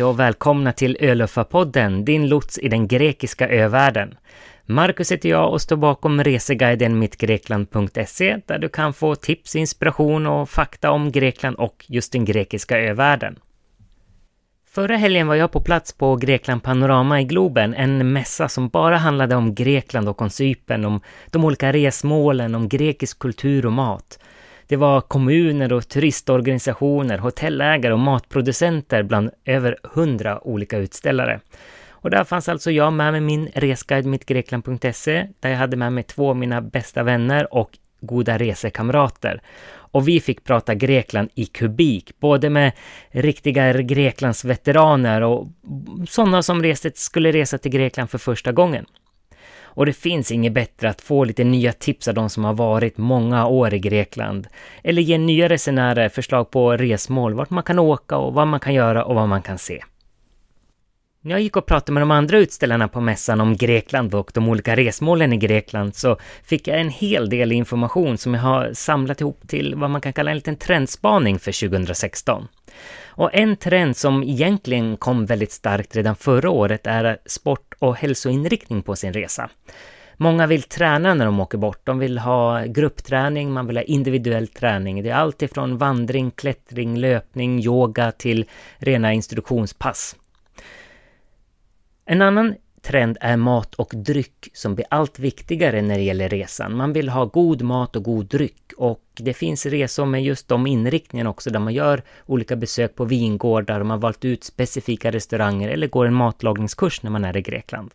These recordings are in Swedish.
Hej och välkomna till Öluffa-podden, din lots i den grekiska övärlden. Marcus heter jag och står bakom reseguiden mittgrekland.se där du kan få tips, inspiration och fakta om Grekland och just den grekiska övärlden. Förra helgen var jag på plats på Grekland Panorama i Globen, en mässa som bara handlade om Grekland och om Cypern, om de olika resmålen, om grekisk kultur och mat. Det var kommuner och turistorganisationer, hotellägare och matproducenter bland över hundra olika utställare. Och där fanns alltså jag med med min resguide mittgrekland.se, där jag hade med mig två av mina bästa vänner och goda resekamrater. Och vi fick prata Grekland i kubik, både med riktiga Greklands veteraner och sådana som reset, skulle resa till Grekland för första gången. Och det finns inget bättre att få lite nya tips av de som har varit många år i Grekland. Eller ge nya resenärer förslag på resmål, vart man kan åka och vad man kan göra och vad man kan se. När jag gick och pratade med de andra utställarna på mässan om Grekland och de olika resmålen i Grekland så fick jag en hel del information som jag har samlat ihop till vad man kan kalla en liten trendspaning för 2016. Och en trend som egentligen kom väldigt starkt redan förra året är sport och hälsoinriktning på sin resa. Många vill träna när de åker bort. De vill ha gruppträning, man vill ha individuell träning. Det är allt ifrån vandring, klättring, löpning, yoga till rena instruktionspass. En annan trend är mat och dryck som blir allt viktigare när det gäller resan. Man vill ha god mat och god dryck och det finns resor med just de inriktningarna också där man gör olika besök på vingårdar och man valt ut specifika restauranger eller går en matlagningskurs när man är i Grekland.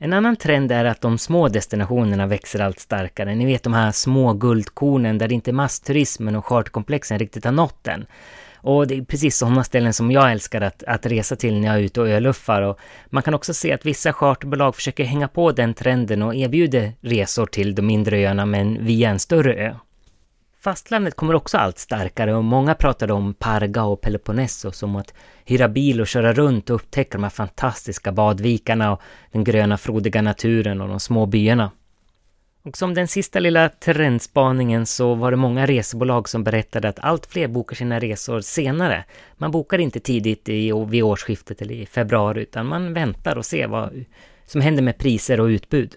En annan trend är att de små destinationerna växer allt starkare. Ni vet de här små guldkornen där inte massturismen och charterkomplexen riktigt har nått än. Och det är precis sådana ställen som jag älskar att, att resa till när jag är ute och öluffar. Och man kan också se att vissa charterbolag försöker hänga på den trenden och erbjuder resor till de mindre öarna men via en större ö. Fastlandet kommer också allt starkare och många pratar om Parga och Peloponnesos som att hyra bil och köra runt och upptäcka de här fantastiska badvikarna och den gröna frodiga naturen och de små byarna. Och som den sista lilla trendspaningen så var det många resebolag som berättade att allt fler bokar sina resor senare. Man bokar inte tidigt i, vid årsskiftet eller i februari utan man väntar och ser vad som händer med priser och utbud.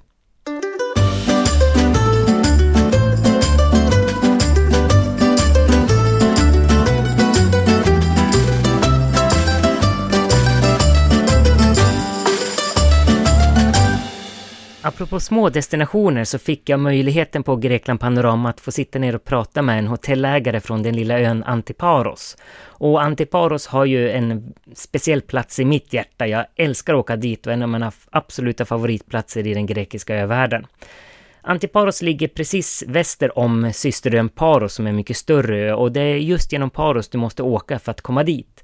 Apropå små destinationer så fick jag möjligheten på Grekland Panorama att få sitta ner och prata med en hotellägare från den lilla ön Antiparos. Och Antiparos har ju en speciell plats i mitt hjärta. Jag älskar att åka dit och är en av mina absoluta favoritplatser i den grekiska övärlden. Antiparos ligger precis väster om systerön Paros som är mycket större och det är just genom Paros du måste åka för att komma dit.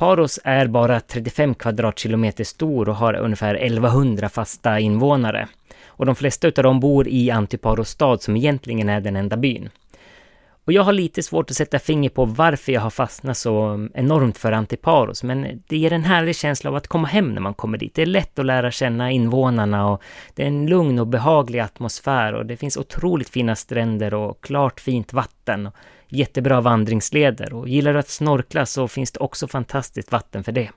Paros är bara 35 kvadratkilometer stor och har ungefär 1100 fasta invånare. Och de flesta utav dem bor i Antiparos stad som egentligen är den enda byn. Och jag har lite svårt att sätta finger på varför jag har fastnat så enormt för Antiparos, men det ger en härlig känsla av att komma hem när man kommer dit. Det är lätt att lära känna invånarna och det är en lugn och behaglig atmosfär och det finns otroligt fina stränder och klart fint vatten jättebra vandringsleder och gillar du att snorkla så finns det också fantastiskt vatten för det.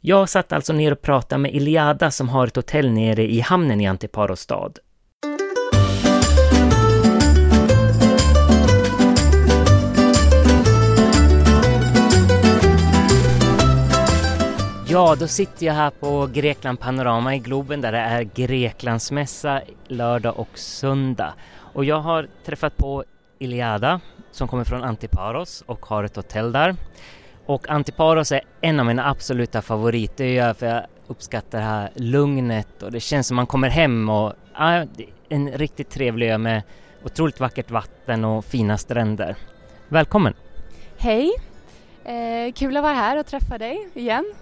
Jag satt alltså ner och pratade med Iliada som har ett hotell nere i hamnen i Antiparos stad. Ja, då sitter jag här på Grekland Panorama i Globen där det är Greklandsmässa lördag och söndag. Och jag har träffat på Iliada som kommer från Antiparos och har ett hotell där. Och Antiparos är en av mina absoluta favoritöar för jag uppskattar det här lugnet och det känns som man kommer hem och ja, en riktigt trevlig ö med otroligt vackert vatten och fina stränder. Välkommen! Hej! Eh, kul att vara här och träffa dig igen.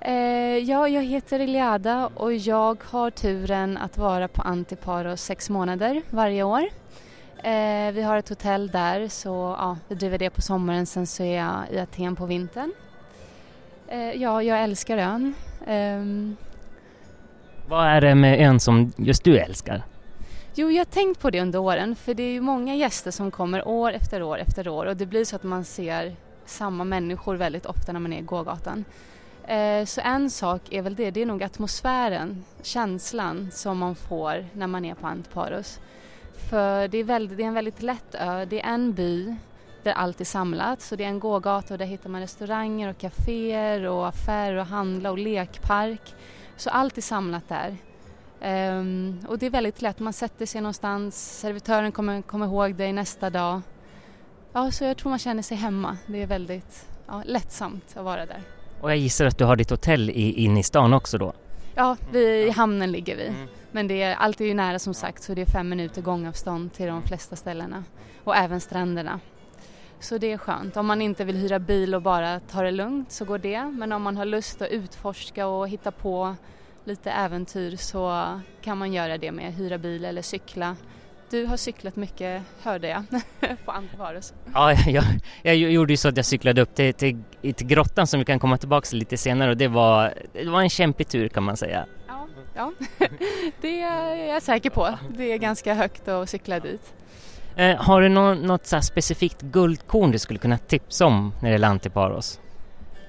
Eh, ja, jag heter Iliada och jag har turen att vara på Antiparos sex månader varje år. Eh, vi har ett hotell där så ja, vi driver det på sommaren sen så är jag i Aten på vintern. Eh, ja, jag älskar ön. Eh, Vad är det med ön som just du älskar? Jo, jag har tänkt på det under åren för det är ju många gäster som kommer år efter år efter år och det blir så att man ser samma människor väldigt ofta när man är i gågatan. Eh, så en sak är väl det, det är nog atmosfären, känslan som man får när man är på Antiparos. För det är, väldigt, det är en väldigt lätt ö, det är en by där allt är samlat. Så det är en gågata och där hittar man restauranger och kaféer och affärer och handla och lekpark. Så allt är samlat där. Um, och det är väldigt lätt, man sätter sig någonstans, servitören kommer, kommer ihåg dig nästa dag. Ja, så jag tror man känner sig hemma. Det är väldigt ja, lättsamt att vara där. Och jag gissar att du har ditt hotell i, inne i stan också då? Ja, vi, i hamnen ligger vi. Mm. Men det är, allt är ju nära som sagt så det är fem minuter gångavstånd till de flesta ställena. Och även stränderna. Så det är skönt. Om man inte vill hyra bil och bara ta det lugnt så går det. Men om man har lust att utforska och hitta på lite äventyr så kan man göra det med hyra bil eller cykla. Du har cyklat mycket hörde jag på Antivarus. Ja, jag, jag, gjorde ju så att jag cyklade upp till, till, till grottan som vi kan komma tillbaka till lite senare och det var, det var en kämpig tur kan man säga. Ja, det är jag säker på. Det är ganska högt att cykla dit. Eh, har du nå något så specifikt guldkorn du skulle kunna tipsa om när det gäller Antiparos?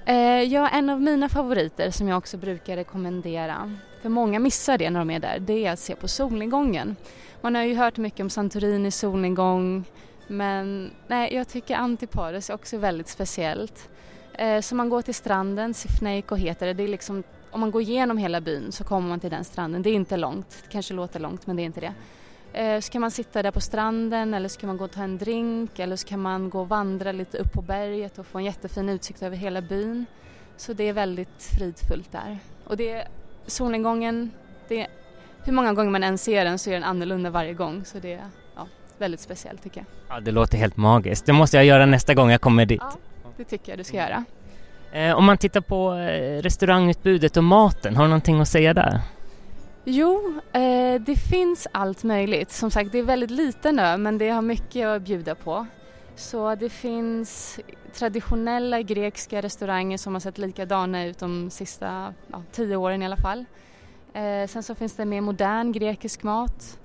Eh, ja, en av mina favoriter som jag också brukar rekommendera, för många missar det när de är där, det är att se på solnedgången. Man har ju hört mycket om Santorini solnedgång, men nej, jag tycker Antiparos är också väldigt speciellt. Eh, så man går till stranden, Sifneiko heter det, det är liksom om man går igenom hela byn så kommer man till den stranden. Det är inte långt, det kanske låter långt men det är inte det. Eh, så kan man sitta där på stranden eller så kan man gå och ta en drink eller så kan man gå och vandra lite upp på berget och få en jättefin utsikt över hela byn. Så det är väldigt fridfullt där. Och det solnedgången, det hur många gånger man än ser den så är den annorlunda varje gång så det är ja, väldigt speciellt tycker jag. Ja, det låter helt magiskt. Det måste jag göra nästa gång jag kommer dit. Ja, det tycker jag du ska göra. Eh, om man tittar på eh, restaurangutbudet och maten, har du någonting att säga där? Jo, eh, det finns allt möjligt. Som sagt, det är väldigt liten ö men det har mycket att bjuda på. Så det finns traditionella grekiska restauranger som har sett likadana ut de sista ja, tio åren i alla fall. Eh, sen så finns det mer modern grekisk mat.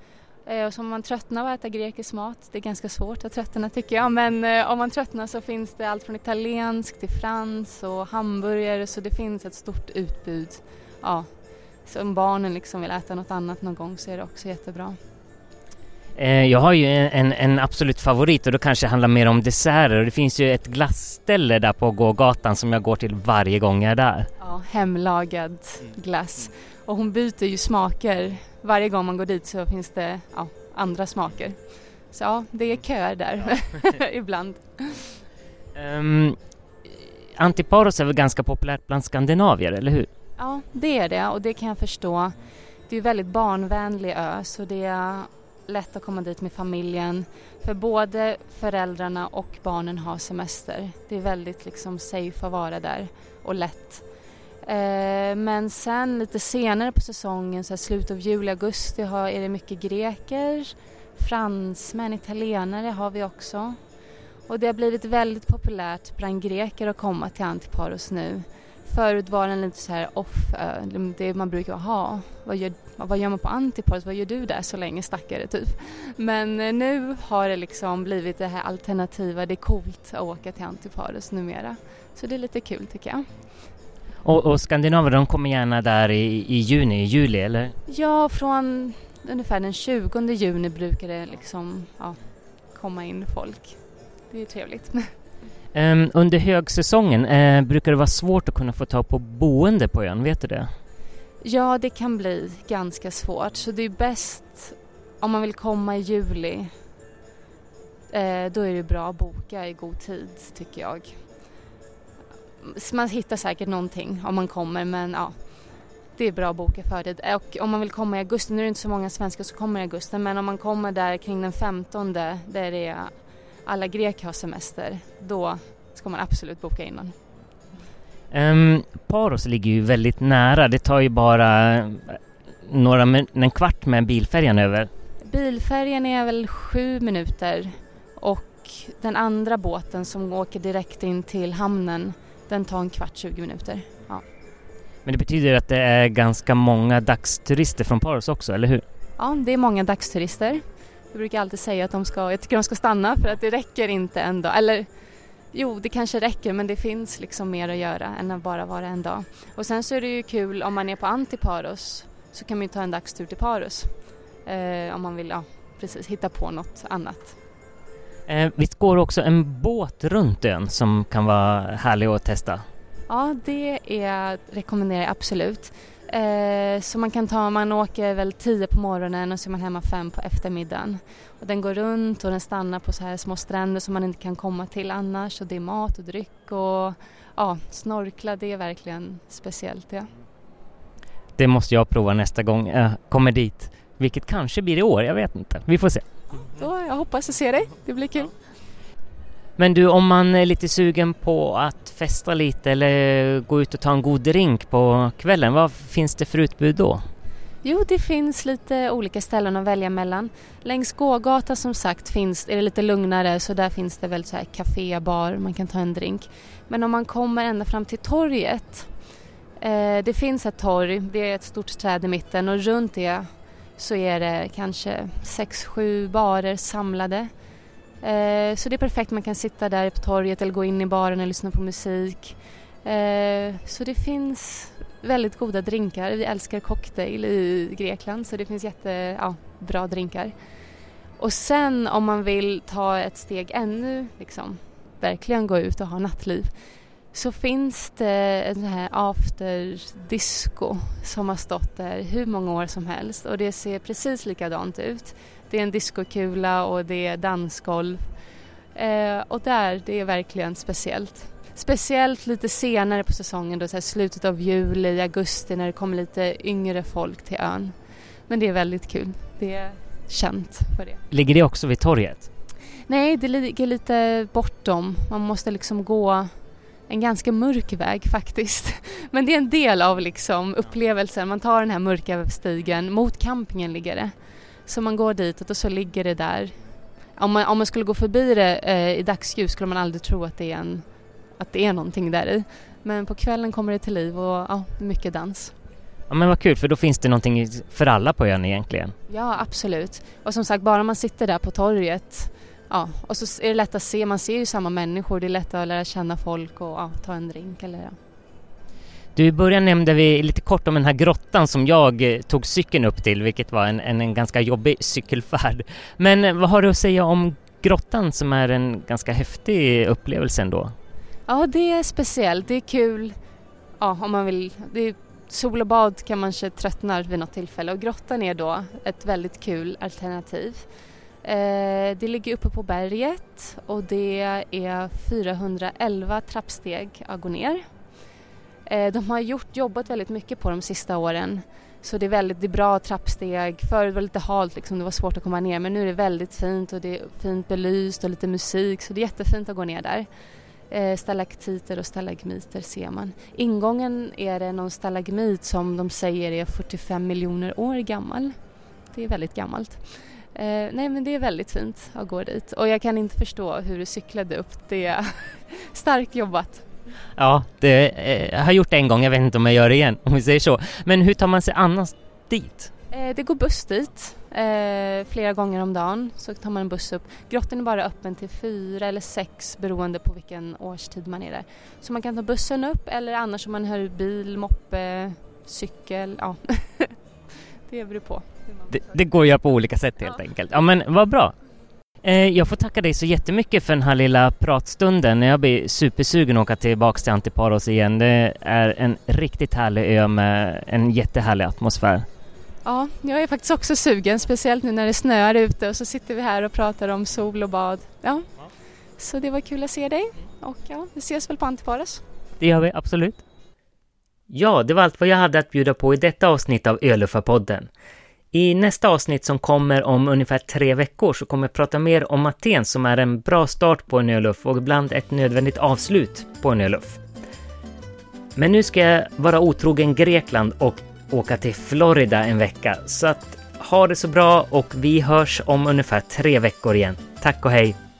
Eh, och om man tröttnar av att äta grekisk mat, det är ganska svårt att tröttna tycker jag, men eh, om man tröttnar så finns det allt från italiensk till frans och hamburgare så det finns ett stort utbud. Ja, så om barnen liksom vill äta något annat någon gång så är det också jättebra. Eh, jag har ju en, en, absolut favorit och då kanske det handlar mer om desserter och det finns ju ett glassställe där på gågatan som jag går till varje gång jag är där. Ja, hemlagad glass. Och hon byter ju smaker. Varje gång man går dit så finns det ja, andra smaker. Så ja, det är köer där ja. ibland. Um, Antiparos är väl ganska populärt bland skandinavier, eller hur? Ja, det är det och det kan jag förstå. Det är en väldigt barnvänlig ö så det är lätt att komma dit med familjen. För både föräldrarna och barnen har semester. Det är väldigt liksom safe att vara där och lätt. Eh, men sen lite senare på säsongen, så här slutet av juli, augusti, har, är det mycket greker. Fransmän, italienare har vi också. Och det har blivit väldigt populärt bland greker att komma till Antiparos nu. Förut var den lite så här off, eh, det man brukar ha. Vad gör, vad gör man på Antiparos? Vad gör du där så länge stackare typ? Men eh, nu har det liksom blivit det här alternativa, det är coolt att åka till Antiparos numera. Så det är lite kul tycker jag. Och, och skandinaver de kommer gärna där i, i juni, juli eller? Ja, från ungefär den 20 juni brukar det liksom ja, komma in folk. Det är trevligt. Um, under högsäsongen uh, brukar det vara svårt att kunna få tag på boende på ön, vet du det? Ja, det kan bli ganska svårt så det är bäst om man vill komma i juli. Uh, då är det bra att boka i god tid tycker jag man hittar säkert någonting om man kommer men ja, det är bra att boka för det. Och om man vill komma i augusti, nu är det inte så många svenskar som kommer i augusti, men om man kommer där kring den 15 där det är alla greker har semester, då ska man absolut boka innan. Um, Paros ligger ju väldigt nära, det tar ju bara några en kvart med bilfärjan över. Bilfärjan är väl sju minuter och den andra båten som åker direkt in till hamnen den tar en kvart, 20 minuter. Ja. Men det betyder att det är ganska många dagsturister från Paros också, eller hur? Ja, det är många dagsturister. Jag brukar alltid säga att de ska, jag tycker de ska stanna för att det räcker inte en dag. Eller jo, det kanske räcker men det finns liksom mer att göra än att bara vara en dag. Och sen så är det ju kul om man är på Antiparos så kan man ju ta en dagstur till Paros. Eh, om man vill, ja, precis, hitta på något annat. Eh, visst går också en båt runt ön som kan vara härlig att testa? Ja, det är, rekommenderar jag absolut. Eh, så man kan ta, man åker väl tio på morgonen och så är man hemma fem på eftermiddagen. Och den går runt och den stannar på så här små stränder som man inte kan komma till annars och det är mat och dryck och ja, snorkla det är verkligen speciellt. Ja. Det måste jag prova nästa gång jag kommer dit. Vilket kanske blir i år, jag vet inte. Vi får se. Så jag hoppas att se dig, det blir kul. Men du, om man är lite sugen på att festa lite eller gå ut och ta en god drink på kvällen, vad finns det för utbud då? Jo, det finns lite olika ställen att välja mellan. Längs gågatan som sagt finns, är det lite lugnare så där finns det väl så här café, bar, man kan ta en drink. Men om man kommer ända fram till torget, eh, det finns ett torg, det är ett stort träd i mitten och runt det så är det kanske sex, sju barer samlade. Eh, så det är perfekt, man kan sitta där på torget eller gå in i baren och lyssna på musik. Eh, så det finns väldigt goda drinkar. Vi älskar cocktail i Grekland så det finns jättebra ja, drinkar. Och sen om man vill ta ett steg ännu, liksom, verkligen gå ut och ha nattliv så finns det en sån här after disco som har stått där hur många år som helst och det ser precis likadant ut. Det är en diskokula och det är dansgolv eh, och där, det är verkligen speciellt. Speciellt lite senare på säsongen, då, så slutet av juli, augusti när det kommer lite yngre folk till ön. Men det är väldigt kul. Det är känt för det. Ligger det också vid torget? Nej, det ligger lite bortom. Man måste liksom gå en ganska mörk väg faktiskt. Men det är en del av liksom upplevelsen. Man tar den här mörka stigen, mot campingen ligger det. Så man går dit och så ligger det där. Om man, om man skulle gå förbi det eh, i dagsljus skulle man aldrig tro att det är en att det är någonting där i. Men på kvällen kommer det till liv och ja, mycket dans. Ja men vad kul för då finns det någonting för alla på ön egentligen. Ja absolut. Och som sagt bara man sitter där på torget ja, och så är det lätt att se, man ser ju samma människor, det är lätt att lära känna folk och ja, ta en drink eller ja. Du, i början nämnde vi lite kort om den här grottan som jag eh, tog cykeln upp till, vilket var en, en, en ganska jobbig cykelfärd. Men eh, vad har du att säga om grottan som är en ganska häftig upplevelse ändå? Ja, det är speciellt. Det är kul ja, om man vill. Det sol och bad kan man kanske tröttna vid något tillfälle och grottan är då ett väldigt kul alternativ. Eh, det ligger uppe på berget och det är 411 trappsteg att gå ner. Eh, de har gjort, jobbat väldigt mycket på de sista åren så det är väldigt det är bra trappsteg. Förut var det lite halt, liksom, det var svårt att komma ner men nu är det väldigt fint och det är fint belyst och lite musik så det är jättefint att gå ner där. Eh, stalaktiter och stalagmiter ser man. Ingången är det någon stalagmit som de säger är 45 miljoner år gammal. Det är väldigt gammalt. Eh, nej men det är väldigt fint att gå dit och jag kan inte förstå hur du cyklade upp. Det är starkt jobbat. Ja, det eh, jag har gjort det en gång, jag vet inte om jag gör det igen om vi säger så. Men hur tar man sig annars dit? Eh, det går buss dit flera gånger om dagen så tar man en buss upp. Grotten är bara öppen till fyra eller sex beroende på vilken årstid man är där. Så man kan ta bussen upp eller annars om man hör bil, moppe, cykel, ja. det beror på. Det, det går att göra på olika sätt helt ja. enkelt. Ja men vad bra. Eh, jag får tacka dig så jättemycket för den här lilla pratstunden. Jag blir supersugen att åka tillbaks till Antiparos igen. Det är en riktigt härlig ö med en jättehärlig atmosfär. Ja, jag är faktiskt också sugen, speciellt nu när det snöar ute och så sitter vi här och pratar om sol och bad. Ja. Så det var kul att se dig och ja, vi ses väl på Antiparos. Det gör vi absolut. Ja, det var allt vad jag hade att bjuda på i detta avsnitt av Öluffarpodden. I nästa avsnitt som kommer om ungefär tre veckor så kommer jag prata mer om Aten som är en bra start på en öluff och ibland ett nödvändigt avslut på en öluff. Men nu ska jag vara otrogen Grekland och åka till Florida en vecka. Så att ha det så bra och vi hörs om ungefär tre veckor igen. Tack och hej!